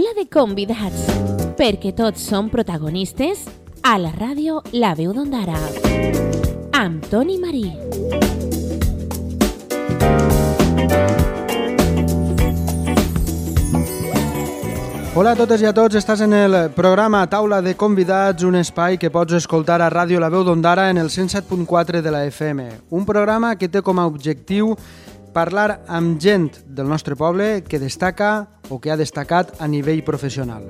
Taula de convidats, perquè tots som protagonistes a la ràdio La Veu d'Ondara. Amb Toni Marí. Hola a totes i a tots, estàs en el programa Taula de Convidats, un espai que pots escoltar a Ràdio La Veu d'Ondara en el 107.4 de la FM. Un programa que té com a objectiu parlar amb gent del nostre poble que destaca o que ha destacat a nivell professional.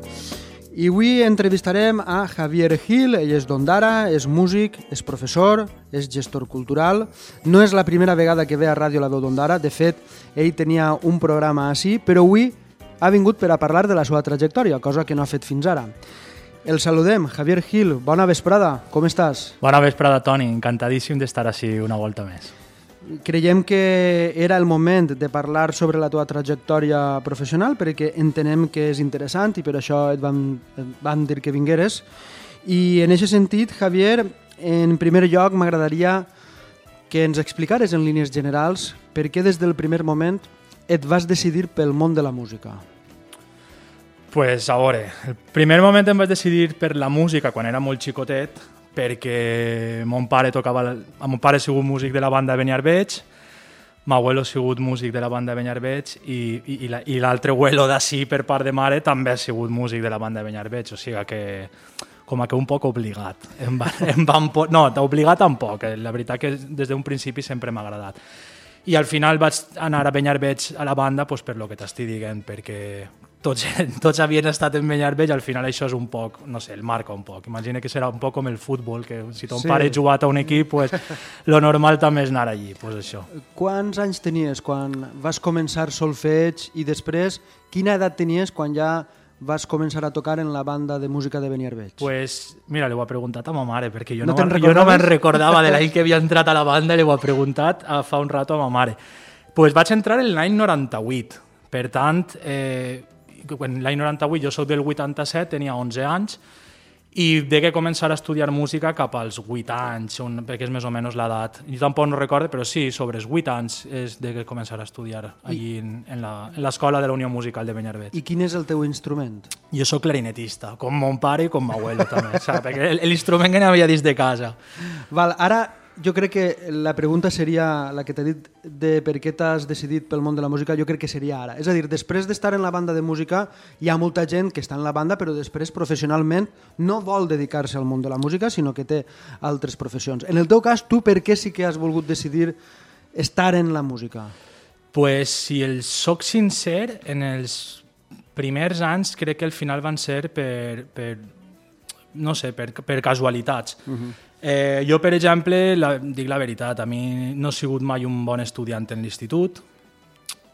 I avui entrevistarem a Javier Gil, ell és d'Ondara, és músic, és professor, és gestor cultural. No és la primera vegada que ve a Ràdio La Veu d'Ondara, de fet, ell tenia un programa així, però avui ha vingut per a parlar de la seva trajectòria, cosa que no ha fet fins ara. El saludem, Javier Gil, bona vesprada, com estàs? Bona vesprada, Toni, encantadíssim d'estar així una volta més. Creiem que era el moment de parlar sobre la teva trajectòria professional perquè entenem que és interessant i per això et vam, et vam dir que vingueres. I en aquest sentit, Javier, en primer lloc m'agradaria que ens explicares en línies generals per què des del primer moment et vas decidir pel món de la música. Pues a veure, el primer moment em vaig decidir per la música quan era molt xicotet perquè mon pare tocava... Mon pare ha sigut músic de la banda Beniarbeig, m'abuelo ha sigut músic de la banda Beniarbeig i, i, i l'altre abuelo d'ací per part de mare també ha sigut músic de la banda Beniarbeig, o sigui que com a que un poc obligat. Em van, em van, no, obligat tampoc, eh? la veritat que des d'un principi sempre m'ha agradat. I al final vaig anar a Benyarbeig a la banda pues, per lo que t'estic dient, perquè tots, tots havien estat en Benyarbeig, al final això és un poc, no sé, el marca un poc. Imagina que serà un poc com el futbol, que si ton sí. pare ha jugat a un equip, pues, lo normal també és anar allí, pues això. Quants anys tenies quan vas començar solfeig i després quina edat tenies quan ja vas començar a tocar en la banda de música de Beniarbeig? Pues, mira, li ho he preguntat a ma mare, perquè jo no, no, jo no me'n recordava de l'any que havia entrat a la banda, li ho he preguntat a, fa un rato a ma mare. Pues vaig entrar en l'any 98, per tant, eh, l'any 98, jo sóc del 87, tenia 11 anys, i que començar a estudiar música cap als 8 anys, un, perquè és més o menys l'edat. Jo tampoc no recordo, però sí, sobre els 8 anys és que començar a estudiar allí en, en l'escola de la Unió Musical de Benyarbeig. I quin és el teu instrument? Jo sóc clarinetista, com mon pare i com mon abuelo també, saps? perquè l'instrument que n'havia dins de casa. Val, ara jo crec que la pregunta seria la que t'he dit de per què t'has decidit pel món de la música, jo crec que seria ara. És a dir, després d'estar en la banda de música, hi ha molta gent que està en la banda però després professionalment no vol dedicar-se al món de la música, sinó que té altres professions. En el teu cas, tu per què sí que has volgut decidir estar en la música? Pues si el soc sincer, en els primers anys crec que al final van ser per, per no sé, per, per casualitats. Uh -huh Eh, jo, per exemple, la, dic la veritat, a mi no he sigut mai un bon estudiant en l'institut.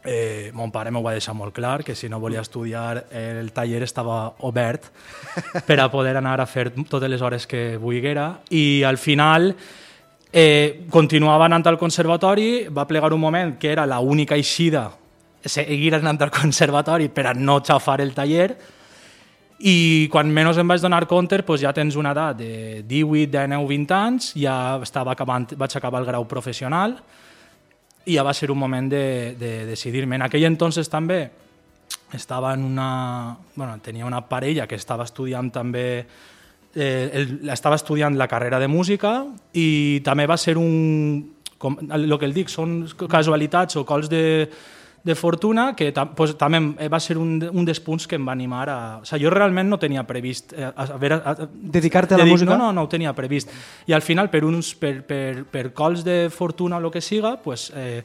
Eh, mon pare m'ho va deixar molt clar, que si no volia estudiar el taller estava obert per a poder anar a fer totes les hores que volguera. I al final eh, continuava anant al conservatori, va plegar un moment que era l'única eixida seguir anant al conservatori per a no xafar el taller, i quan menys em vaig donar compte doncs ja tens una edat de 18, 19, 20 anys, ja estava acabant, vaig acabar el grau professional i ja va ser un moment de, de decidir-me. En aquell entonces també estava en una... Bueno, tenia una parella que estava estudiant també eh, el, estava estudiant la carrera de música i també va ser un... Com, el que el dic, són casualitats o cols de, de fortuna, que pues, també va ser un, un dels punts que em va animar a... O sigui, jo realment no tenia previst... Eh, a, a, a, a, Dedicar-te a la dedic, música? No, no, no ho tenia previst. I al final, per, uns, per, per, per cols de fortuna o el que siga, pues, eh,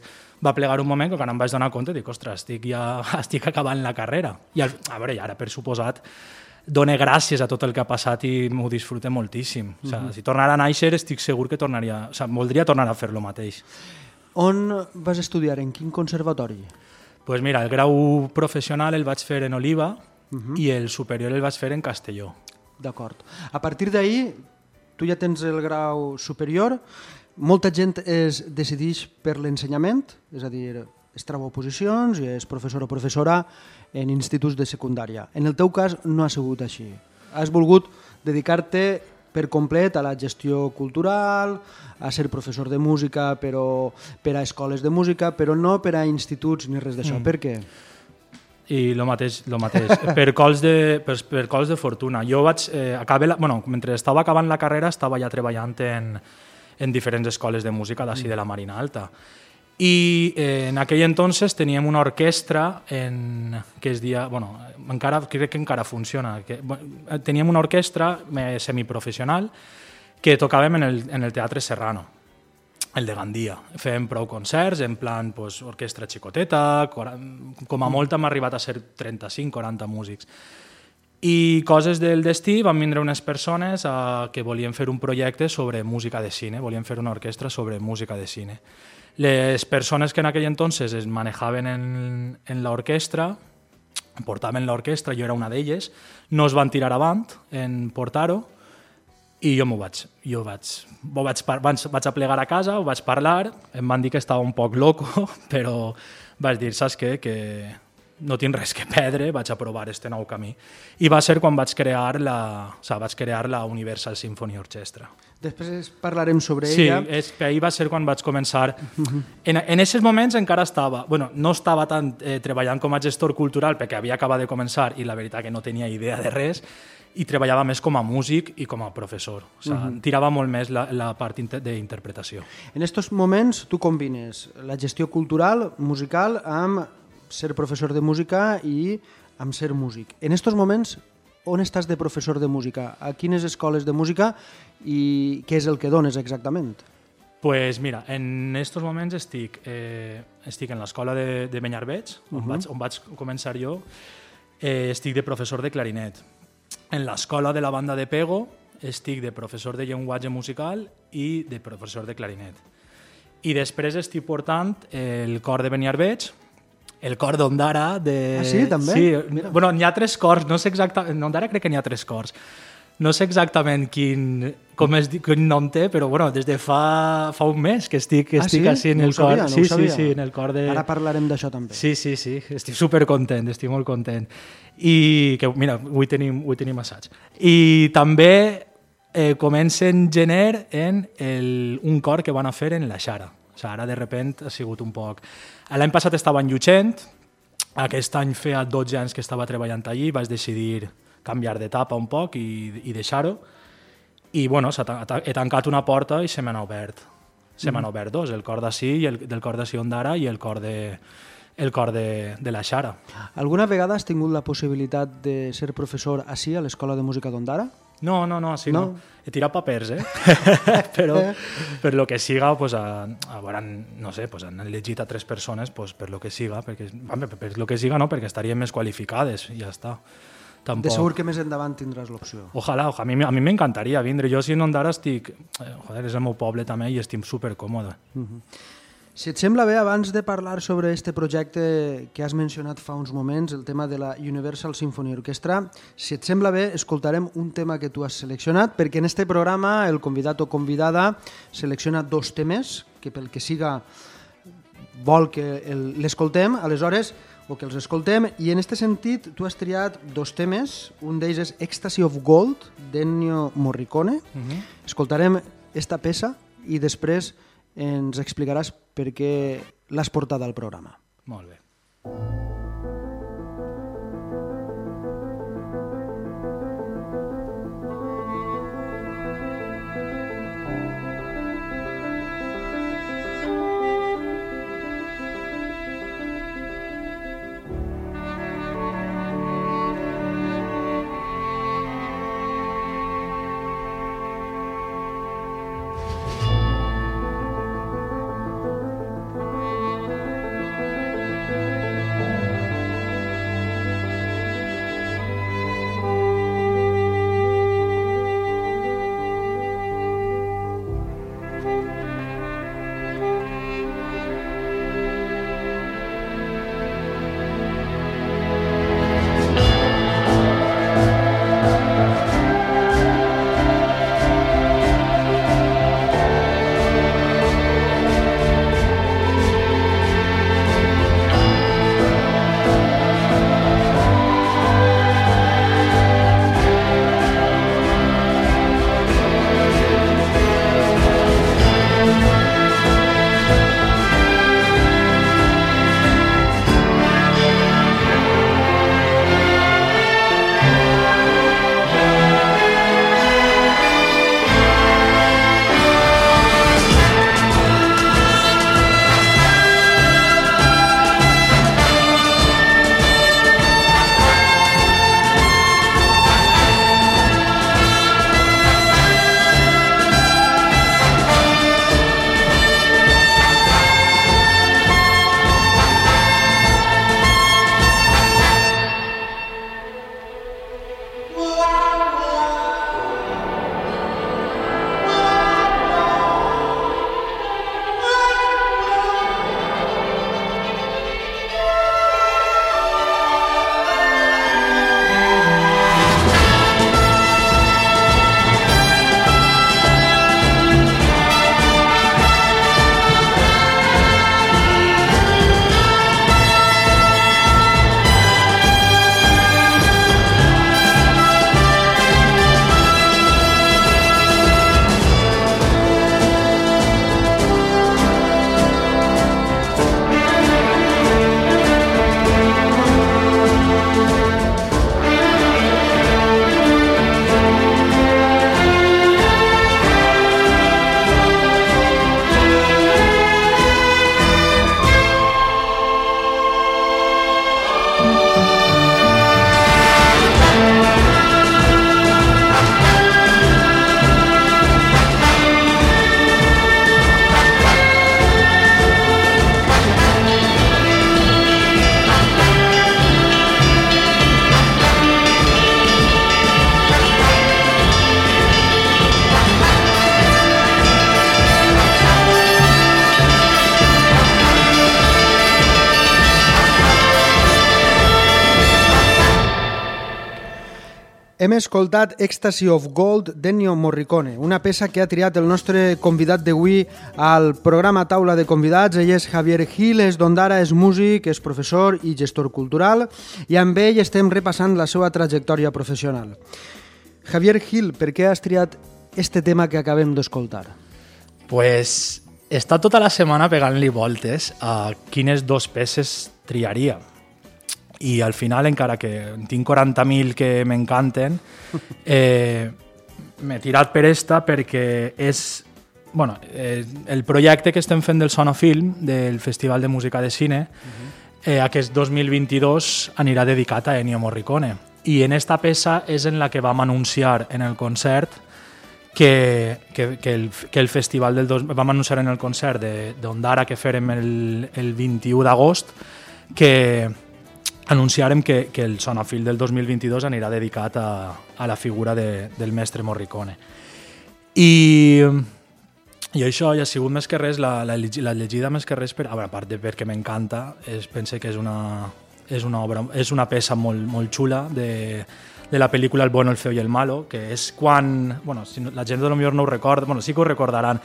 va plegar un moment que quan em vaig donar compte dic, ostres, estic, ja, estic acabant la carrera. I al, a veure, ara, per suposat, done gràcies a tot el que ha passat i m'ho disfrute moltíssim. O sigui, mm -hmm. Si tornara a néixer estic segur que tornaria... O sigui, voldria tornar a fer lo mateix. On vas estudiar? En quin conservatori? Pues mira, el grau professional el vaig fer en Oliva uh -huh. i el superior el vaig fer en Castelló. D'acord. A partir d'ahir, tu ja tens el grau superior, molta gent es decideix per l'ensenyament, és a dir, es troba oposicions i és professor o professora en instituts de secundària. En el teu cas no ha sigut així. Has volgut dedicar-te per complet a la gestió cultural, a ser professor de música però per a escoles de música, però no per a instituts ni res d'això. Mm. Per què? i el mateix, lo mateix. per, cols de, per, per cols de fortuna. Jo vaig, eh, acabe la, bueno, mentre estava acabant la carrera estava ja treballant en, en diferents escoles de música d'ací de la Marina Alta. I eh, en aquell entonces teníem una orquestra en, que es dia, bueno, encara, crec que encara funciona. Que, bueno, teníem una orquestra eh, semiprofessional que tocàvem en el, en el Teatre Serrano, el de Gandia. Fèiem prou concerts, en plan pues, orquestra xicoteta, com a molt hem arribat a ser 35-40 músics. I coses del destí van vindre unes persones a, que volien fer un projecte sobre música de cine, volien fer una orquestra sobre música de cine. Les persones que en aquell entonces es manejaven en, en l'orquestra, portaven l'orquestra, jo era una d'elles, no es van tirar avant en portar-ho, i jo m'ho vaig, jo vaig, vaig, vaig, vaig a plegar a casa, ho vaig parlar, em van dir que estava un poc loco, però vaig dir, saps què, que no tinc res que perdre, vaig a provar este nou camí. I va ser quan vaig crear la, o sigui, vaig crear la Universal Symphony Orchestra. Després parlarem sobre sí, ella. Sí, és que ahir va ser quan vaig començar. En, en aquests moments encara estava, bueno, no estava tant eh, treballant com a gestor cultural perquè havia acabat de començar i la veritat que no tenia idea de res i treballava més com a músic i com a professor. O sigui, uh -huh. tirava molt més la, la part d'interpretació. En aquests moments tu combines la gestió cultural, musical, amb ser professor de música i amb ser músic. En aquests moments, on estàs de professor de música? A quines escoles de música i què és el que dones exactament? pues mira, en estos moments estic, eh, estic en l'escola de, de Benyarbeig, on, uh -huh. vaig, on vaig començar jo, eh, estic de professor de clarinet. En l'escola de la banda de Pego estic de professor de llenguatge musical i de professor de clarinet. I després estic portant el cor de Beniarbeig, el cor d'Ondara de... Ah, sí, també? Sí, Mira. bueno, n'hi ha tres cors, no sé exactament... En Ondara crec que n'hi ha tres cors. No sé exactament quin, com es, quin nom té, però bueno, des de fa, fa un mes que estic, que ah, estic sí? així en no el cor. Sabia, no sí, sí, sí, en el cor de... Ara parlarem d'això també. Sí, sí, sí, estic super content, estic molt content. I que, mira, avui tenim, avui tenim assaig. I també eh, comença en gener en el, un cor que van a fer en la Xara. O sigui, ara de repent ha sigut un poc... L'any passat estava en Llutxent, aquest any feia 12 anys que estava treballant allí, vaig decidir canviar d'etapa un poc i, i deixar-ho. I bueno, he tancat una porta i se m'han obert. Se m'han mm. obert dos, el cor d'ací i el del cor d'ací Ondara i el cor de, el cor de, de la Xara. Alguna vegada has tingut la possibilitat de ser professor així a l'Escola de Música d'Ondara? No, no, no, sí, no. no. He tirat papers, eh? Però per lo que siga, pues, a, a veure, no sé, pues, han elegit a tres persones pues, per lo que siga, perquè, per, per lo que siga no, perquè estarien més qualificades i ja està. Tampoc. De segur que més endavant tindràs l'opció. Ojalà, ojalà, a mi, m'encantaria vindre. Jo, si no Ondara, estic... Eh, joder, és el meu poble també i estic supercòmode. Uh -huh. Si et sembla bé, abans de parlar sobre aquest projecte que has mencionat fa uns moments, el tema de la Universal Symphony Orchestra, si et sembla bé, escoltarem un tema que tu has seleccionat, perquè en este programa el convidat o convidada selecciona dos temes, que pel que siga vol que l'escoltem, aleshores, o que els escoltem, i en aquest sentit tu has triat dos temes, un d'ells és Ecstasy of Gold, d'Ennio Morricone. Uh mhm. -huh. Escoltarem esta peça i després ens explicaràs per què l'has portat al programa. Molt bé. Hem escoltat Ecstasy of Gold d'Ennio Morricone, una peça que ha triat el nostre convidat d'avui al programa Taula de Convidats. Ell és Javier Gil, és d'Ondara, és músic, és professor i gestor cultural i amb ell estem repassant la seva trajectòria professional. Javier Gil, per què has triat este tema que acabem d'escoltar? Pues està tota la setmana pegant-li voltes a quines dos peces triaria i al final, encara que tinc 40.000 que m'encanten, eh, m'he tirat per esta perquè és bueno, eh, el projecte que estem fent del Sonofilm, del Festival de Música de Cine, eh, aquest 2022 anirà dedicat a Ennio Morricone. I en esta peça és en la que vam anunciar en el concert que, que, que, el, que el festival del dos, vam anunciar en el concert d'Ondara que farem el, el 21 d'agost que, anunciarem que, que el Sonafil del 2022 anirà dedicat a, a la figura de, del mestre Morricone. I, i això ja ha sigut més que res, la, la, la llegida més que res, per, a, veure, a part de perquè m'encanta, pense que és una, és una, obra, és una peça molt, molt xula de, de la pel·lícula El bueno, el feo i el malo, que és quan... Bueno, si no, la gent potser no ho recorda, bueno, sí que ho recordaran,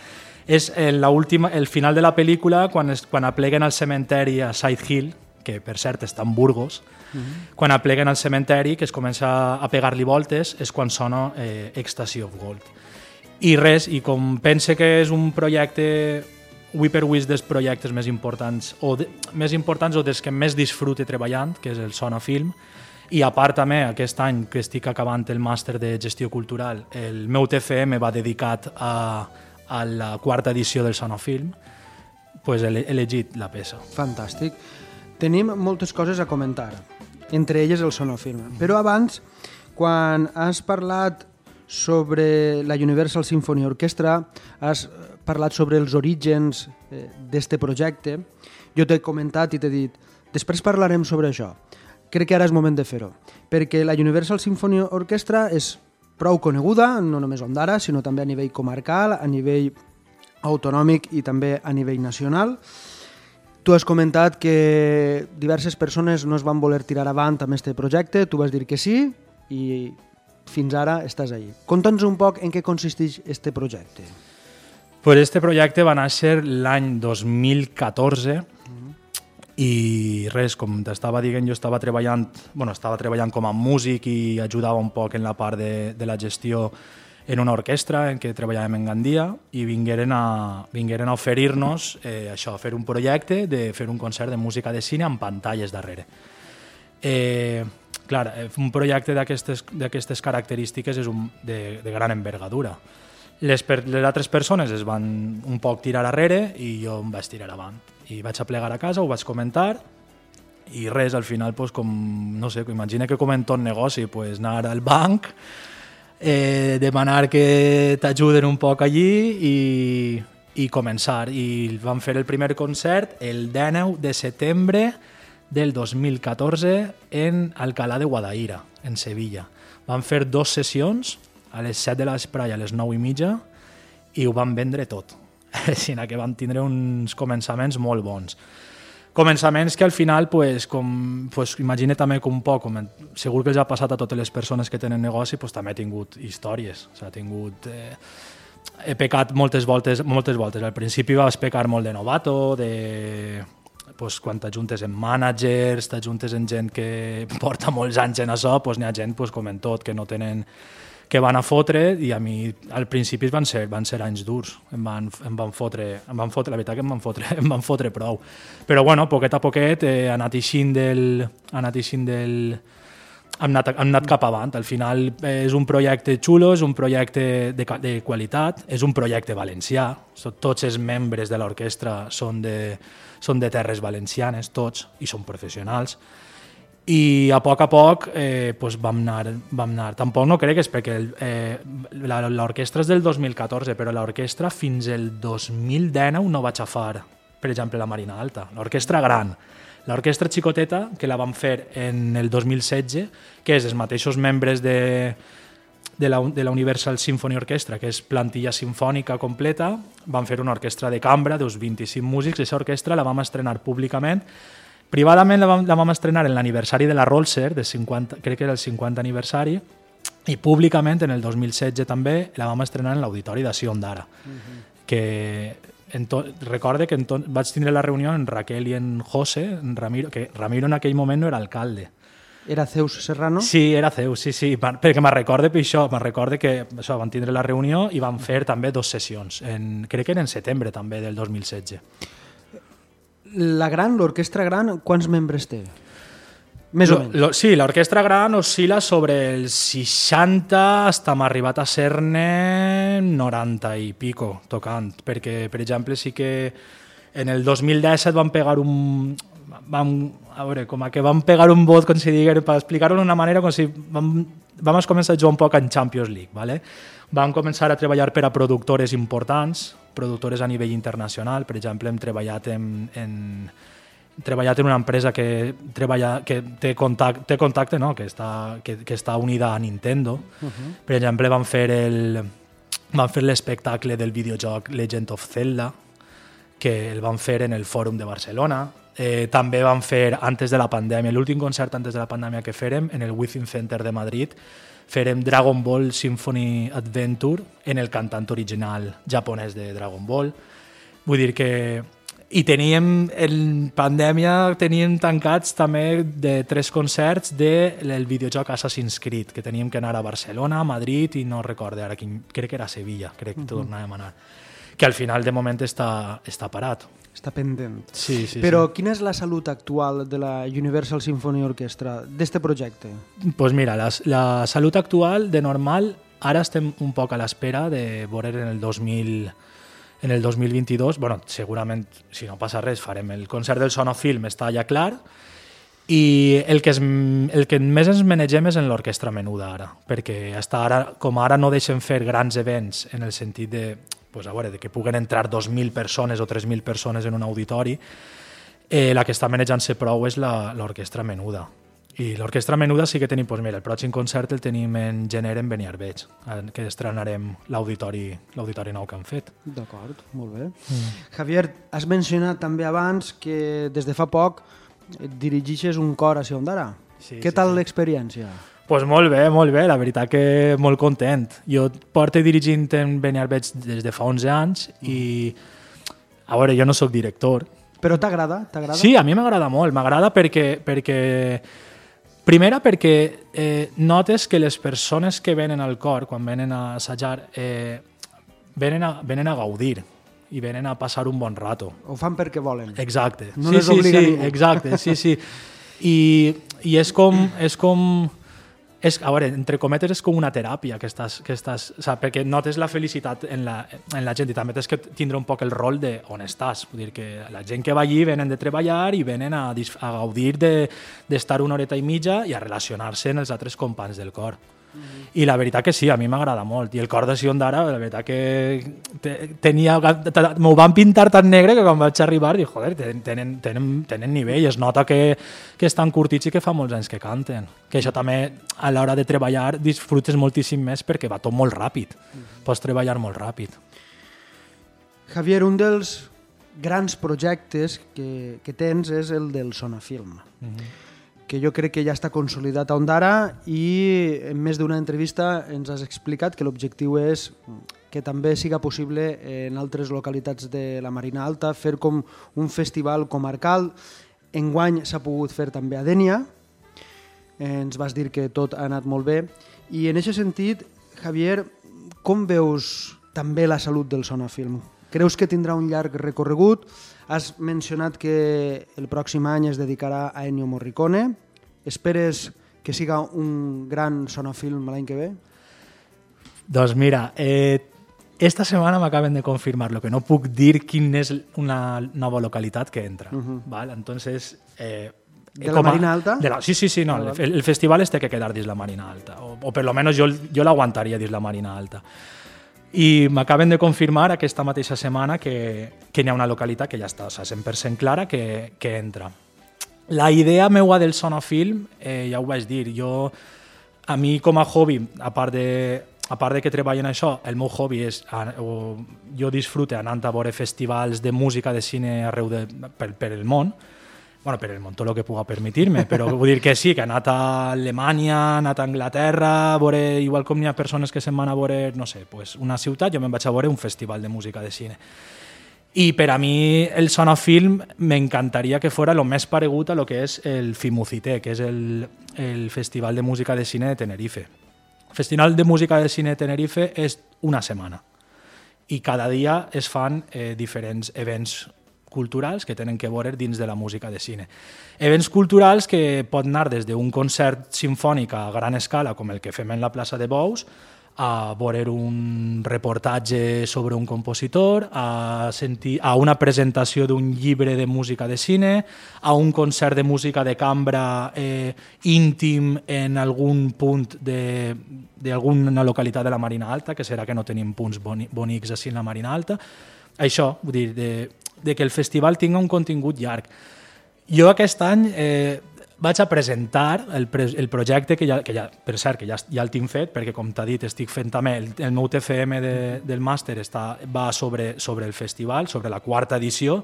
és el, la última, el final de la pel·lícula quan, es, quan apleguen al cementeri a Side Hill, que per cert està en Burgos, uh -huh. quan apleguen al cementeri, que es comença a pegar-li voltes, és quan sona eh, Ecstasy of Gold. I res, i com pense que és un projecte avui per avui dels projectes més importants o de, més importants o dels que més disfrute treballant, que és el Sona Film, i a part també aquest any que estic acabant el màster de gestió cultural, el meu TFM va dedicat a, a la quarta edició del Sonofilm, pues he elegit la peça. Fantàstic. Tenim moltes coses a comentar, entre elles el sonofilm. Però abans, quan has parlat sobre la Universal Symphony Orchestra, has parlat sobre els orígens eh, d'este projecte, jo t'he comentat i t'he dit després parlarem sobre això. Crec que ara és moment de fer-ho, perquè la Universal Symphony Orchestra és prou coneguda, no només a Ondara, sinó també a nivell comarcal, a nivell autonòmic i també a nivell nacional. Tu has comentat que diverses persones no es van voler tirar avant amb aquest projecte, tu vas dir que sí i fins ara estàs ahí. Conta'ns un poc en què consisteix este projecte. Pues este projecte va néixer l'any 2014 i res, com t'estava dient, jo estava treballant, bueno, estava treballant com a músic i ajudava un poc en la part de, de la gestió en una orquestra en què treballàvem en Gandia i vingueren a, vingueren a oferir-nos eh, això, a fer un projecte de fer un concert de música de cine amb pantalles darrere. Eh, clar, eh, un projecte d'aquestes característiques és un, de, de gran envergadura. Les, per, les altres persones es van un poc tirar darrere i jo em vaig tirar avant. I vaig a plegar a casa, ho vaig comentar i res, al final, pues, com, no sé, imagina que com en tot negoci, pues, anar al banc, eh, demanar que t'ajuden un poc allí i, i començar. I vam fer el primer concert el 19 de setembre del 2014 en Alcalá de Guadaira, en Sevilla. Vam fer dos sessions, a les 7 de l'esprà i a les 9 i mitja, i ho vam vendre tot. Així que vam tindre uns començaments molt bons començaments que al final, pues, com, pues, imagina també que un poc, com, segur que els ha passat a totes les persones que tenen negoci, pues, també ha tingut històries. O sigui, ha tingut... Eh, he pecat moltes voltes, moltes voltes. Al principi vas pecar molt de novato, de pues, quan t'ajuntes en managers, t'ajuntes en gent que porta molts anys en això, pues, n'hi ha gent pues, com en tot, que no tenen que van a fotre i a mi al principi van ser, van ser anys durs, em van, em van, fotre, em van fotre, la veritat que em van fotre, em van fotre prou. Però bueno, poquet a poquet eh, anat eixint del... Ha anat eixint del hem anat, hem anat cap avant. Al final eh, és un projecte xulo, és un projecte de, de qualitat, és un projecte valencià. Tots els membres de l'orquestra són, de, són de terres valencianes, tots, i són professionals i a poc a poc eh, pues vam, anar, vam anar. Tampoc no crec que és perquè eh, l'orquestra és del 2014, però l'orquestra fins el 2019 no vaig a fer, per exemple, la Marina Alta. L'orquestra gran. L'orquestra xicoteta, que la vam fer en el 2016, que és els mateixos membres de, de la, de la Universal Symphony Orchestra, que és plantilla sinfònica completa, van fer una orquestra de cambra d'uns 25 músics, i aquesta orquestra la vam estrenar públicament Privadament la vam, la vam estrenar en l'aniversari de la Rolser, de 50, crec que era el 50 aniversari, i públicament en el 2016 també la vam estrenar en l'auditori de Sion d'Ara, uh -huh. que en to, recorde que en to, vaig tindre la reunió en Raquel i en José, en Ramiro, que Ramiro en aquell moment no era alcalde. Era Zeus Serrano? Sí, era Zeus, sí, sí, perquè me'n recorde per això, me'n recorde que això, van tindre la reunió i van fer també dos sessions, en, crec que era en setembre també del 2016. La gran, l'orquestra gran, quants membres té? Més lo, o menys. Lo, sí, l'orquestra gran oscil·la sobre els 60 hasta hem arribat a ser-ne 90 i pico tocant, perquè, per exemple, sí que en el 2017 van pegar un... Vam, a veure, com a que vam pegar un vot, com si digués, per explicar-ho d'una manera, com si vam, vam començar a jugar un poc en Champions League, ¿vale? Vam començar a treballar per a productores importants, productores a nivell internacional, per exemple, hem treballat en, en, treballat en una empresa que, treballa, que té, contacte, té contacte no? que, està, que, que està unida a Nintendo. Uh -huh. Per exemple, van fer el van fer l'espectacle del videojoc Legend of Zelda, que el van fer en el Fòrum de Barcelona. Eh, també van fer, antes de la pandèmia, l'últim concert antes de la pandèmia que fèrem, en el Within Center de Madrid, fèrem Dragon Ball Symphony Adventure en el cantant original japonès de Dragon Ball. Vull dir que i teníem, en pandèmia, teníem tancats també de tres concerts del de videojoc Assassin's Creed, que teníem que anar a Barcelona, a Madrid i no recorde ara quin, crec que era Sevilla, crec que uh -huh. tornàvem a anar. Que al final, de moment, està, està parat. Està pendent. Sí, sí, Però sí. quina és la salut actual de la Universal Symphony Orchestra, d'este projecte? Doncs pues mira, la, la salut actual, de normal, ara estem un poc a l'espera de veure en el 2000 en el 2022, bueno, segurament, si no passa res, farem el concert del Sonofilm, està ja clar, i el que, es, el que més ens manegem és en l'orquestra menuda ara, perquè està ara, com ara no deixen fer grans events en el sentit de, pues, a veure, de que puguen entrar 2.000 persones o 3.000 persones en un auditori, eh, la que està manejant-se prou és l'orquestra menuda. I l'Orquestra Menuda sí que tenim, doncs mira, el pròxim concert el tenim en gener en Beniarbeig, que estrenarem l'auditori nou que han fet. D'acord, molt bé. Mm. Javier, has mencionat també abans que des de fa poc dirigixes un cor a Siondara. Sí, Què sí, tal sí. l'experiència? Pues molt bé, molt bé, la veritat que molt content. Jo porto dirigint en Beniarbeig des de fa 11 anys i, a veure, jo no sóc director. Però t'agrada? T'agrada? Sí, a mi m'agrada molt, m'agrada perquè, perquè Primera perquè eh, notes que les persones que venen al cor, quan venen a assajar, eh, venen, a, venen a gaudir i venen a passar un bon rato. Ho fan perquè volen. Exacte. No sí, les sí, obliga sí, ningú. exacte, sí, sí. I, i és com... És com és, a veure, entre cometes és com una teràpia que estàs, que estàs, o sigui, perquè notes la felicitat en la, en la gent i també tens que tindre un poc el rol de on estàs. Vull dir que la gent que va allí venen de treballar i venen a, a gaudir de- d'estar de, una horeta i mitja i a relacionar-se amb els altres companys del cor. I la veritat que sí, a mi m'agrada molt. I el cor de Sion d'ara, la veritat que te, tenia... M'ho van pintar tan negre que quan vaig arribar dic, joder, tenen, tenen, tenen, nivell, es nota que, que estan curtits i que fa molts anys que canten. Que això també, a l'hora de treballar, disfrutes moltíssim més perquè va tot molt ràpid. Pots treballar molt ràpid. Javier, un dels grans projectes que, que tens és el del Sonafilm, que jo crec que ja està consolidat a Ondara i en més d'una entrevista ens has explicat que l'objectiu és que també siga possible en altres localitats de la Marina Alta fer com un festival comarcal. Enguany s'ha pogut fer també a Dènia, ens vas dir que tot ha anat molt bé i en aquest sentit, Javier, com veus també la salut del Sonafilm? Creus que tindrà un llarg recorregut? Has mencionat que el pròxim any es dedicarà a Ennio Morricone. Esperes que siga un gran sonofilm l'any que ve? Doncs mira, eh, esta setmana m'acaben de confirmar lo que no puc dir quin és una nova localitat que entra. Uh -huh. ¿vale? Entonces, eh, ¿De la Marina Alta? De la, sí, sí, sí, no, el, el festival este que quedar dins la Marina Alta, o, o per lo menos jo, jo l'aguantaria dins la Marina Alta. I m'acaben de confirmar aquesta mateixa setmana que, que n'hi ha una localitat que ja està o sigui, 100% clara que, que entra. La idea meua del sonofilm, eh, ja ho vaig dir, jo, a mi com a hobby, a part de, a part de que treballo en això, el meu hobby és, o, jo disfrute anant a veure festivals de música, de cine arreu de, per, per el món, bueno, per el munt lo que puga permetir-me, però vull dir que sí, que ha anat a Alemanya, ha anat a Anglaterra, a veure, igual com hi ha persones que se'n van a veure, no sé, pues una ciutat, jo me'n vaig a veure un festival de música de cine. I per a mi el Sonafilm m'encantaria que fora el més paregut a lo que és el Fimucité, que és el, el Festival de Música de Cine de Tenerife. El Festival de Música de Cine de Tenerife és una setmana i cada dia es fan eh, diferents events culturals que tenen que veure dins de la música de cine. Events culturals que pot anar des d'un concert sinfònic a gran escala, com el que fem en la plaça de Bous, a veure un reportatge sobre un compositor, a, sentir, a una presentació d'un llibre de música de cine, a un concert de música de cambra eh, íntim en algun punt d'alguna localitat de la Marina Alta, que serà que no tenim punts boni, bonics així en la Marina Alta. Això, vull dir, de, de que el festival tinga un contingut llarg. Jo aquest any eh, vaig a presentar el, el projecte que ja, que ja, per cert, que ja, ja el tinc fet, perquè com t'ha dit, estic fent també el, el meu TFM de, del màster està, va sobre, sobre el festival, sobre la quarta edició.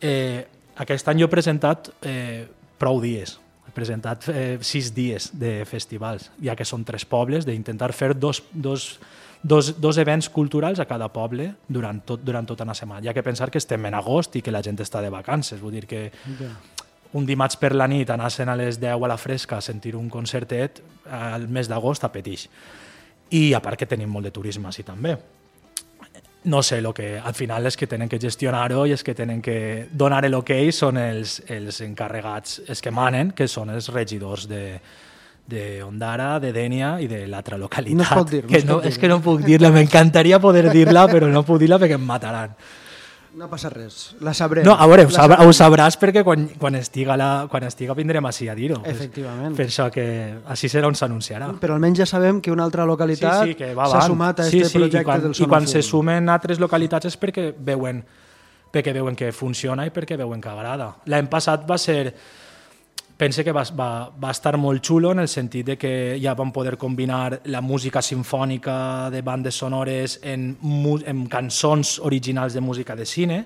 Eh, aquest any jo he presentat eh, prou dies, he presentat eh, sis dies de festivals, ja que són tres pobles, d'intentar fer dos, dos, dos, dos events culturals a cada poble durant, tot, durant tota una setmana. Ha que pensar que estem en agost i que la gent està de vacances, vull dir que un dimarts per la nit anar-se'n a les 10 a la fresca a sentir un concertet al mes d'agost apeteix. I a part que tenim molt de turisme així també. No sé, lo que al final és que tenen que gestionar-ho i és que tenen que donar l'ok okay són els, els encarregats, els que manen, que són els regidors de, de Ondara, de Dènia i de l'altra localitat. No es pot dir. No que no, dir. és que no puc dir-la, m'encantaria poder dir-la, però no puc dir-la perquè em mataran. No passa res, la sabrem. No, a veure, ho, sabrem. ho sabràs perquè quan, quan, estiga la, quan estiga vindrem així a dir-ho. Efectivament. Per això que així serà on s'anunciarà. Però almenys ja sabem que una altra localitat Sí, sí, s'ha sumat a sí, aquest sí, projecte quan, del I quan se sumen altres localitats és perquè veuen, perquè veuen que funciona i perquè veuen que agrada. L'any passat va ser pense que va, va, va estar molt xulo en el sentit de que ja vam poder combinar la música sinfònica de bandes sonores en, en cançons originals de música de cine,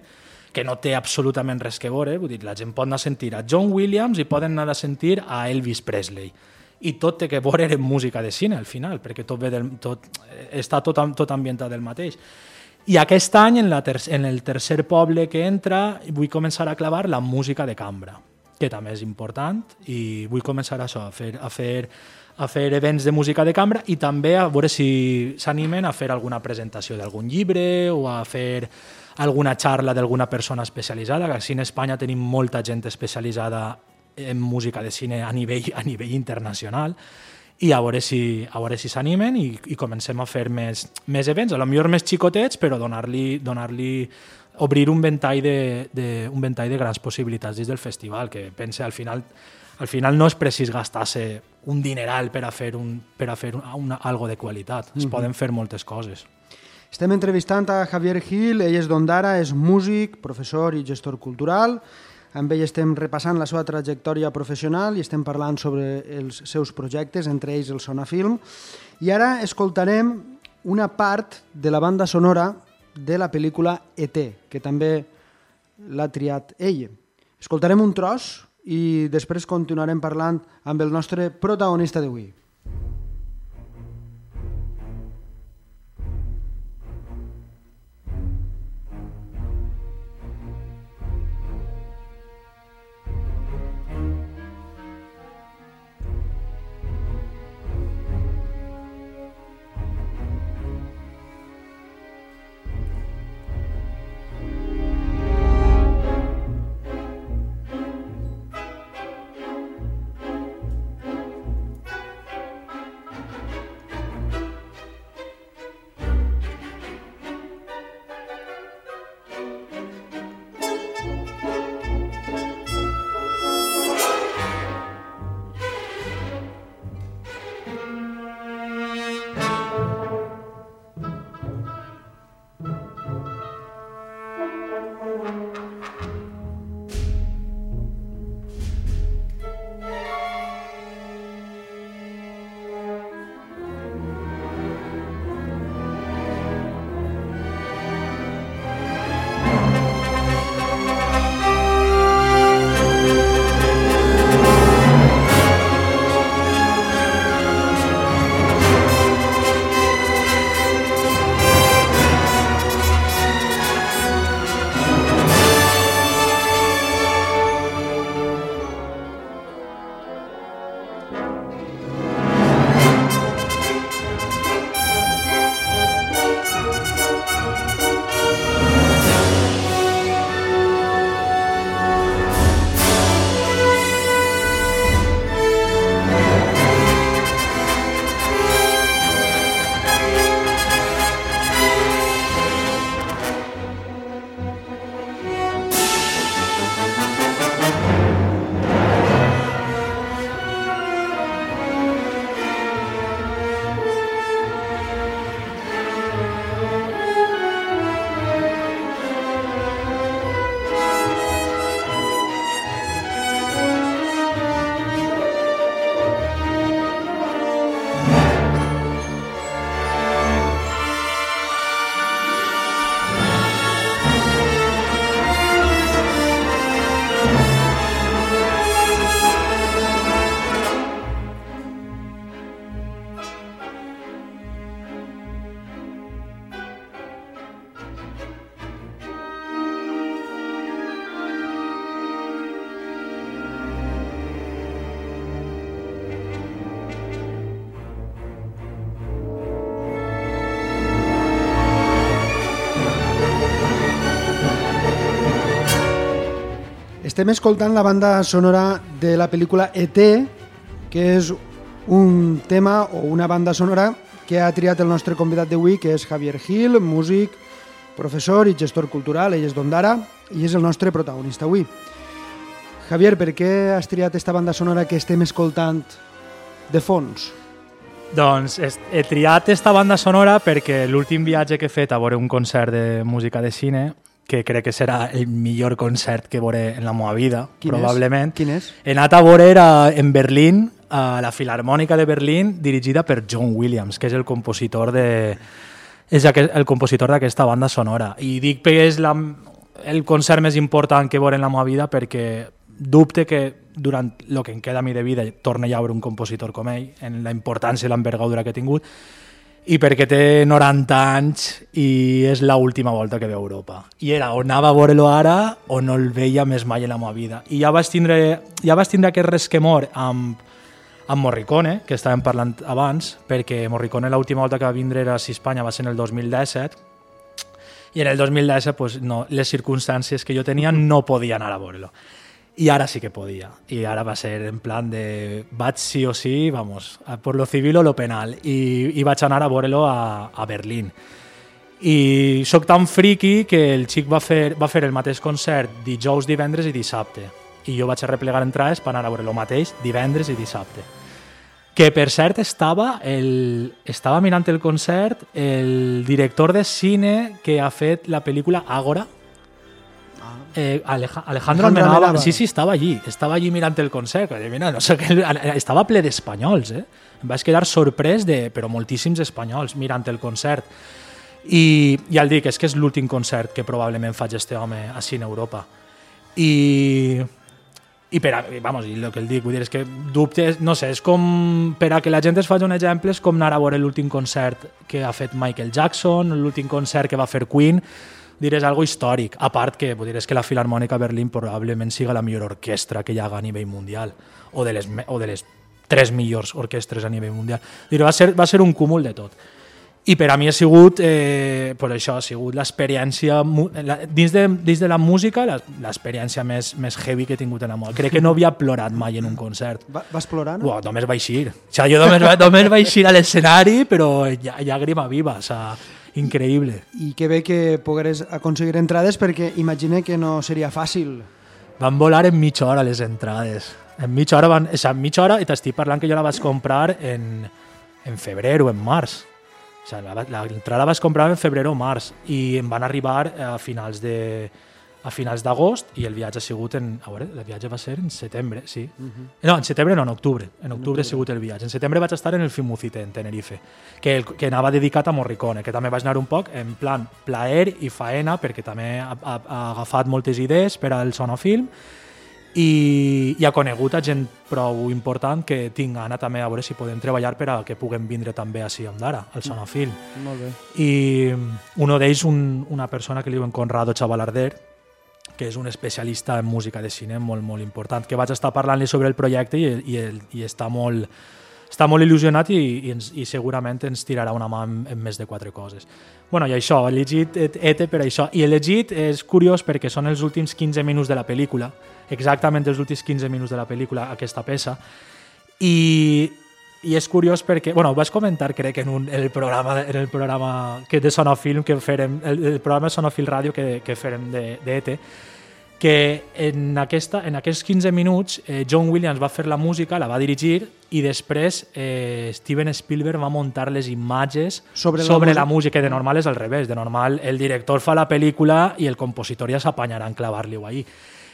que no té absolutament res que veure, vull dir, la gent pot anar a sentir a John Williams i poden anar a sentir a Elvis Presley. I tot té que veure en música de cine, al final, perquè tot, ve del, tot eh, està tot, tot ambientat del mateix. I aquest any, en, la ter en el tercer poble que entra, vull començar a clavar la música de cambra, que també és important, i vull començar això, a fer, a fer, a fer events de música de cambra i també a veure si s'animen a fer alguna presentació d'algun llibre o a fer alguna xarra d'alguna persona especialitzada, que així en Espanya tenim molta gent especialitzada en música de cine a nivell, a nivell internacional i a veure si a veure si s'animen i, i comencem a fer més, més events, a lo millor més xicotets, però donar-li donar obrir un ventall de, de, un ventall de grans possibilitats dins del festival, que pense al final al final no és precís gastar-se un dineral per a fer, un, per a fer un, una, algo de qualitat. Es poden fer moltes coses. Estem entrevistant a Javier Gil, ell és d'Ondara, és músic, professor i gestor cultural. Amb ell estem repassant la seva trajectòria professional i estem parlant sobre els seus projectes, entre ells el Sonafilm. I ara escoltarem una part de la banda sonora de la pel·lícula E.T., que també l'ha triat ell. Escoltarem un tros i després continuarem parlant amb el nostre protagonista d'avui. Estem escoltant la banda sonora de la pel·lícula E.T., que és un tema o una banda sonora que ha triat el nostre convidat d'avui, que és Javier Gil, músic, professor i gestor cultural, ell és d'Ondara i és el nostre protagonista avui. Javier, per què has triat esta banda sonora que estem escoltant de fons? Doncs he triat esta banda sonora perquè l'últim viatge que he fet a veure un concert de música de cine que crec que serà el millor concert que veuré en la meva vida, Quin probablement. És? Quin és? He anat a veure era en Berlín, a la Filarmònica de Berlín, dirigida per John Williams, que és el compositor de és el compositor d'aquesta banda sonora. I dic que és la, el concert més important que veuré en la meva vida perquè dubte que durant el que em queda a mi de vida torni a veure un compositor com ell, en la importància i l'envergadura que ha tingut, i perquè té 90 anys i és l última volta que ve a Europa. I era o anava a veure-lo ara o no el veia més mai en la meva vida. I ja vaig tindre, ja vaig tindre aquest resquemor amb, amb Morricone, que estàvem parlant abans, perquè Morricone l'última volta que va vindre a Espanya va ser en el 2017, i en el 2017 pues, no, les circumstàncies que jo tenia no podia anar a veure-lo. Y ahora sí que podía. Y ahora va a ser en plan de vaig sí o sí, vamos, por lo civil o lo penal. I, i vaig anar a veure-lo a, a Berlín. I sóc tan friki que el xic va fer, va fer el mateix concert dijous, divendres i dissabte. I jo vaig replegar entrades per anar a veure el mateix divendres i dissabte. Que per cert estava, el, estava mirant el concert el director de cine que ha fet la pel·lícula Ágora, eh, Aleja Alejandro, Alejandro sí, sí, estava allí, estava allí mirant el concert, mira, no sé, estava ple d'espanyols, eh? Em vaig quedar sorprès de, però moltíssims espanyols mirant el concert. I ja el dic, és que és l'últim concert que probablement faig este home així en Europa. I, i per a, vamos, i el que el dic, vull dir, és que dubtes, no sé, és com, per a que la gent es faci un exemple, és com anar a veure l'últim concert que ha fet Michael Jackson, l'últim concert que va fer Queen, dir, és algo històric. A part que, dir, és que la Filarmònica Berlín probablement siga la millor orquestra que hi ha a nivell mundial, o de les, o de les tres millors orquestres a nivell mundial. Dir, va, ser, va ser un cúmul de tot. I per a mi ha sigut, eh, per això, ha sigut l'experiència, dins, de, dins de la música, l'experiència més, més heavy que he tingut en la meva. Crec que no havia plorat mai en un concert. Va, vas plorar, no? Uau, només vaig eixir. O sigui, jo només, només vaig eixir a l'escenari, però llàgrima viva. O sigui, increïble. I que bé que pogueres aconseguir entrades perquè imagine que no seria fàcil. Van volar en mitja hora les entrades. En mitja hora, van, o sigui, en mitja hora, i t'estic parlant que jo la vaig comprar en, en febrer o en març. O sigui, l'entrada la vaig comprar en febrer o març i em van arribar a finals de, a finals d'agost i el viatge ha sigut en... A veure, el viatge va ser en setembre, sí. Uh -huh. No, en setembre no, en octubre. En octubre ha sigut el viatge. En setembre vaig estar en el Fimucite, en Tenerife, que, el, que anava dedicat a Morricone, que també vaig anar un poc en plan plaer i faena, perquè també ha, ha, ha agafat moltes idees per al sonofilm i, i ha conegut a gent prou important que tinc gana també a veure si podem treballar per a que puguem vindre també a Ondara, al Sonofilm. Molt bé. I un d'ells, un, una persona que li diuen Conrado Chavalarder, que és un especialista en música de cine molt, molt important, que vaig estar parlant-li sobre el projecte i, i, i està molt està molt il·lusionat i, i, ens, i segurament ens tirarà una mà en, en més de quatre coses. bueno, i això, he llegit ETE per això. I he llegit, és curiós perquè són els últims 15 minuts de la pel·lícula, exactament els últims 15 minuts de la pel·lícula, aquesta peça, i, i és curiós perquè, bueno, ho vaig comentar crec en, un, en el programa en el programa que de Sonofilm que farem, el, el programa de Sonofil Ràdio que, que farem d'ET, de, que en, aquesta, en aquests 15 minuts eh, John Williams va fer la música, la va dirigir i després eh, Steven Spielberg va muntar les imatges sobre, sobre la, la música, de normal és al revés, de normal el director fa la pel·lícula i el compositor ja s'apanyarà en clavar-li-ho ahí.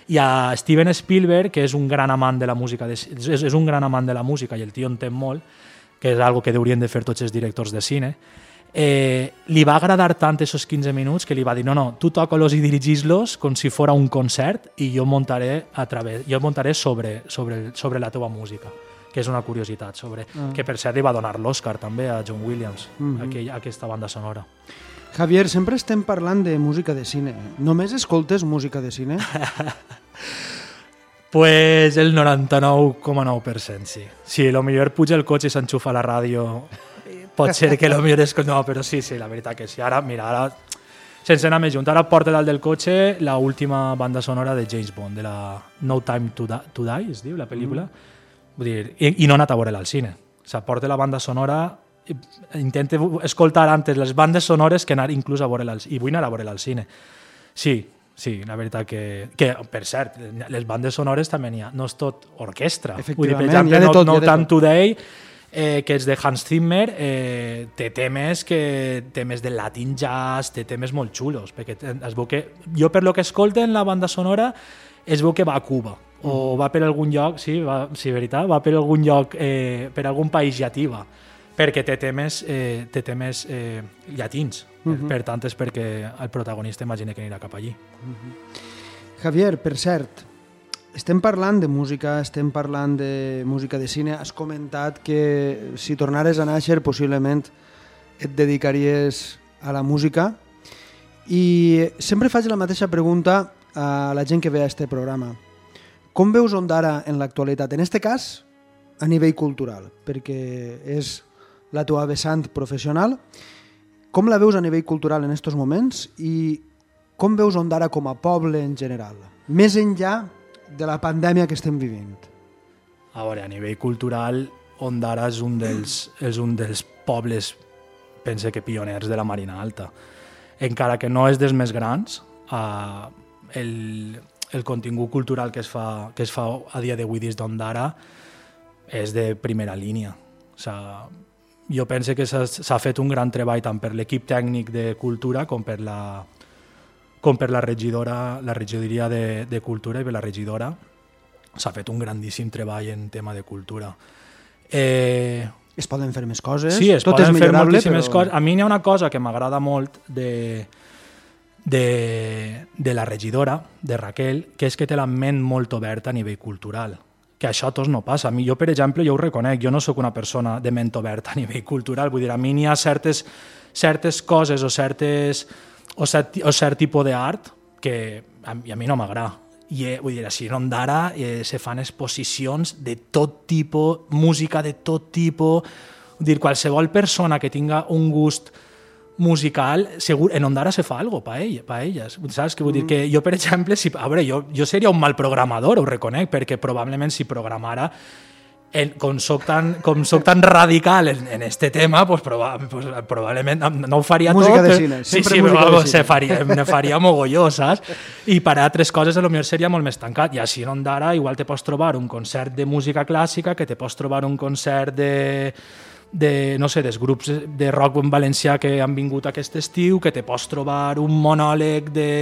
I a Steven Spielberg, que és un gran amant de la música, de, és, és un gran amant de la música i el tio entén molt, que és algo que haurien de fer tots els directors de cine, eh, li va agradar tant esos 15 minuts que li va dir no, no, tu toca-los i dirigis-los com si fora un concert i jo muntaré, a través, jo muntaré sobre, sobre, sobre la teva música que és una curiositat sobre, ah. que per cert li va donar l'Oscar també a John Williams, mm -hmm. aquell, aquesta banda sonora. Javier, sempre estem parlant de música de cine. Només escoltes música de cine? pues el 99,9% sí. Sí, lo millor puja el cotxe i s'enxufa la ràdio pot ser que lo millor és... No, però sí, sí, la veritat que sí. Ara, mira, ara sense anar més junt. Ara porta dalt del cotxe la última banda sonora de James Bond, de la No Time to, Di to Die, es diu, la pel·lícula. Mm. Vull dir, i, i no ha anat a veure-la al cine. O sigui, porta la banda sonora intente escoltar antes les bandes sonores que anar inclús a veure-la i vull anar a veure-la al cine. Sí, sí, la veritat que, que, per cert, les bandes sonores també n'hi ha, no és tot orquestra. Vull dir, per exemple, no, tot, no Time Today, eh, que és de Hans Zimmer, eh, té temes que temes de Latin Jazz, té temes molt xulos, perquè es veu que, jo per lo que escolte en la banda sonora es veu que va a Cuba, o va per algun lloc, sí, va, sí, veritat, va per algun lloc, eh, per algun país llatí va perquè té temes, eh, té temes eh, llatins. Uh -huh. Per tant, és perquè el protagonista imagina que anirà cap allí. Uh -huh. Javier, per cert, estem parlant de música, estem parlant de música de cine. Has comentat que si tornares a néixer possiblement et dedicaries a la música i sempre faig la mateixa pregunta a la gent que ve a este programa. Com veus Ondara en l'actualitat? En este cas, a nivell cultural, perquè és la teva vessant professional. Com la veus a nivell cultural en aquests moments i com veus Ondara com a poble en general, més enllà de la pandèmia que estem vivint? A veure, a nivell cultural, Ondara és un dels, és un dels pobles, pense que pioners de la Marina Alta. Encara que no és dels més grans, eh, el, el contingut cultural que es fa, que es fa a dia d'avui dins d'Ondara és de primera línia. O sigui, jo penso que s'ha fet un gran treball tant per l'equip tècnic de cultura com per la, com per la regidora, la regidoria de, de cultura i per la regidora. S'ha fet un grandíssim treball en tema de cultura. Eh, es poden fer més coses, sí, es tot poden és fer moltíssimes però... coses. A mi n'hi ha una cosa que m'agrada molt de, de, de la regidora, de Raquel, que és que té la ment molt oberta a nivell cultural que això a tots no passa. A mi, jo, per exemple, jo ho reconec, jo no sóc una persona de ment oberta a nivell cultural, vull dir, a mi n'hi ha certes, certes coses o, certes, o, cert, o cert tipus d'art que a, a mi no m'agrada. I, eh, vull dir, així en Ondara eh, se fan exposicions de tot tipus, música de tot tipus, dir, qualsevol persona que tinga un gust musical, segur, en Ondara se fa algo pa, ell, pa elles, saps? Que vull mm. dir que jo, per exemple, si, a veure, jo, jo seria un mal programador, ho reconec, perquè probablement si programara en, com, soc tan, com soc tan radical en, en este tema, pues, proba, pues, probablement no ho faria música tot. Música de cine, sí, sí, música però de cine. Se faria, me faria mogolló, saps? I per altres coses, potser seria molt més tancat. I així en Ondara igual te pots trobar un concert de música clàssica, que te pots trobar un concert de de, no sé, dels grups de rock en valencià que han vingut aquest estiu, que te pots trobar un monòleg de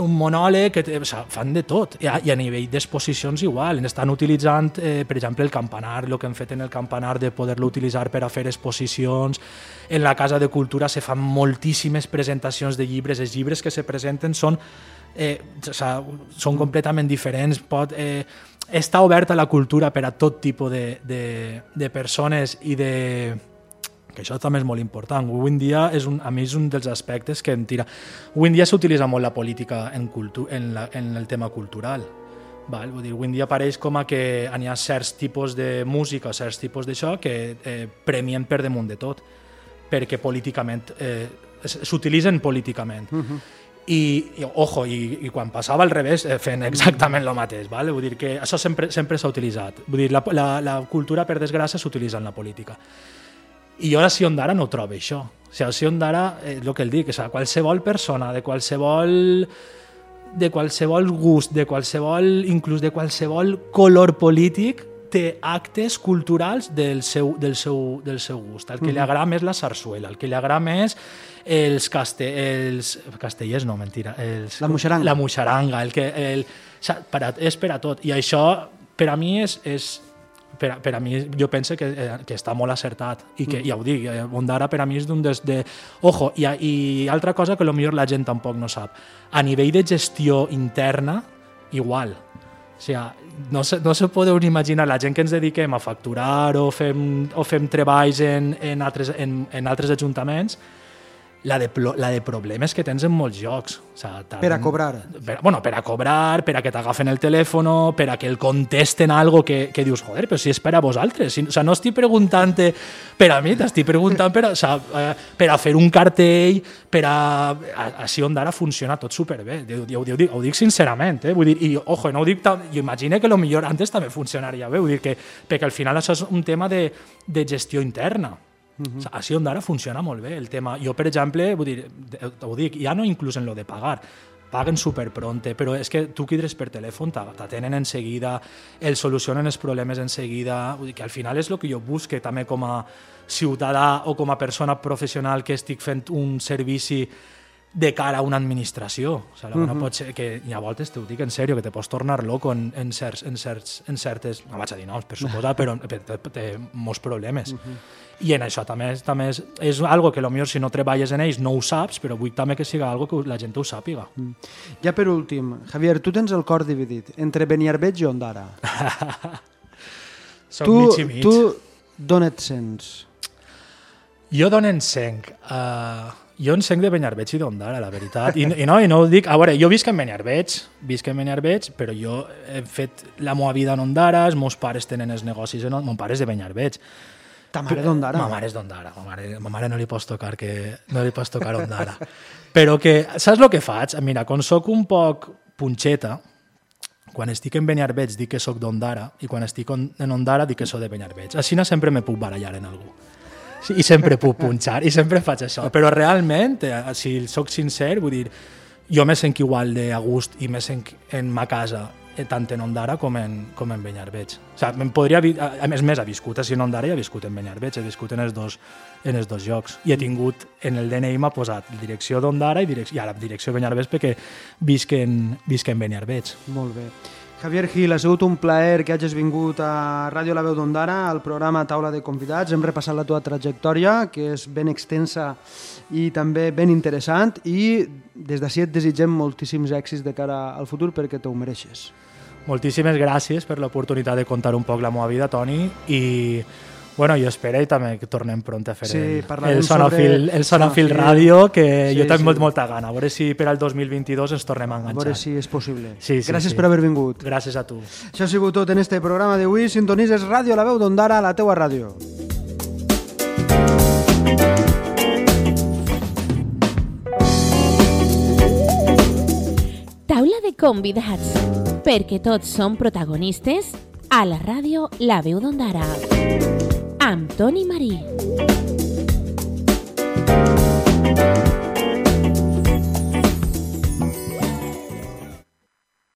un monòleg, que te, o sigui, fan de tot, I a, i a nivell d'exposicions igual, estan utilitzant, eh, per exemple, el campanar, el que han fet en el campanar de poder-lo utilitzar per a fer exposicions, en la Casa de Cultura se fan moltíssimes presentacions de llibres, els llibres que se presenten són, eh, o sigui, són completament diferents, pot... Eh, està oberta la cultura per a tot tipus de, de, de persones i de que això també és molt important. Avui en dia, és un, a mi és un dels aspectes que em tira... Avui en dia s'utilitza molt la política en, cultu, en, la, en el tema cultural. Val? Vull dir, avui en dia apareix com a que hi ha certs tipus de música, certs tipus d'això que eh, premien per damunt de tot, perquè políticament eh, s'utilitzen políticament. Uh -huh i, i ojo, i, i quan passava al revés eh, fent exactament el mateix, vale? vull dir que això sempre sempre s'ha utilitzat. Vull dir, la, la, la cultura, per desgràcia, s'utilitza en la política. I jo a Sion d'ara no ho trobo, això. O sigui, a Sion d'ara, eh, el que el dic, o sigui, qualsevol persona, de qualsevol de qualsevol gust, de qualsevol, inclús de qualsevol color polític, té actes culturals del seu, del seu, del seu gust. El que li agrada més la sarsuela, el que li agrada més els, caste, els castellers, no, mentira. Els, la muixaranga. La muixaranga, el que, el, per a, és per a tot. I això, per a mi, és, és per, a, per a mi jo penso que, eh, que està molt acertat i que, mm. ja ho dic, eh, Bondara per a mi és d'un des de... Ojo, i, i altra cosa que millor la gent tampoc no sap. A nivell de gestió interna, igual. O sigui, no se, no se podeu imaginar la gent que ens dediquem a facturar o fem, o fem treballs en, en, altres, en, en altres ajuntaments, la de, la de problemes que tens en molts jocs. O sea, per a cobrar. Per, bueno, per a cobrar, per a que t'agafen el telèfon, per a que el contesten algo que, que dius, joder, però si és per a vosaltres. Si, o sea, no estic preguntant per a mi, t'estic preguntant per a, o sea, eh, per a fer un cartell, per a... Així on d'ara funciona tot superbé. Jo, jo, jo, ho dic sincerament, eh? Vull dir, i ojo, no ho dic tan... Jo imagino que lo millor antes també funcionaria bé, vull dir que, perquè al final això és un tema de, de gestió interna. Uh -huh. o sigui, així on d'ara funciona molt bé el tema. Jo, per exemple, vull dir, ho dic, ja no inclús en lo de pagar, paguen super pronte, però és que tu quidres per telèfon, t'atenen en seguida, el solucionen els problemes en seguida, vull dir que al final és el que jo busque també com a ciutadà o com a persona professional que estic fent un servici de cara a una administració. O sigui, -huh. no pot ser que hi ha voltes, t'ho dic en sèrio, que te pots tornar loco en, en, certs, en, certs, en certes... No vaig a dir noms, per suposar, però té, té molts problemes. -huh. I en això també, també és, és algo que potser si no treballes en ells no ho saps, però vull també que siga algo que la gent ho sàpiga. Mm. Ja per últim, Javier, tu tens el cor dividit entre Beniarbeig i Ondara. Som tu, mig i mig. Tu d'on et sents? Jo d'on en senc? Uh jo encenc de Benyarbeig i d'Ondara, la veritat. I, I, no, I no ho dic... A veure, jo visc en Benyarbeig, visc en Benyarbeig, però jo he fet la meva vida en Ondara, els meus pares tenen els negocis en Ondara, mon pare és de Benyarbeig. Ta mare d'Ondara? Ma mare és d'Ondara, ma mare, ma mare no li pots tocar que no li pots tocar Ondara. però que, saps el que faig? Mira, quan sóc un poc punxeta, quan estic en Benyarbeig dic que sóc d'Ondara i quan estic en Ondara dic que sóc de Benyarbeig. Així sempre me puc barallar en algú i sempre puc punxar, i sempre faig això. Però realment, eh, si sóc sincer, vull dir, jo me sent igual de a gust i me sent en ma casa eh, tant en Ondara com en, com en Benyarbeig. O sigui, podria, a més, més, ha viscut així en Ondara i ha viscut en Benyarbeig, he viscut en els dos, en els dos llocs. I he tingut, en el DNI m'ha posat direcció d'Ondara i, direcció, i ara direcció Benyarbeig perquè visc en, visc en Benyarbeig. Molt bé. Javier Gil, ha sigut un plaer que hagis vingut a Ràdio La Veu d'Ondara, al programa Taula de Convidats. Hem repassat la teva trajectòria, que és ben extensa i també ben interessant, i des d'ací et desitgem moltíssims èxits de cara al futur perquè te ho mereixes. Moltíssimes gràcies per l'oportunitat de contar un poc la meva vida, Toni, i Bueno, jo espero i també que tornem pront a fer sí, el, el, sonofil, sobre... el sonofil ràdio, que sí, jo tinc sí. molta gana. A veure si per al 2022 ens tornem a enganxar. A veure si és possible. Sí, sí, Gràcies sí. per haver vingut. Gràcies a tu. Això ha sigut tot en este programa d'avui. Sintonitzes Ràdio La Veu d'Ondara, la teua ràdio. Taula de convidats, perquè tots som protagonistes a la ràdio La Veu d'Ondara amb Toni Marí.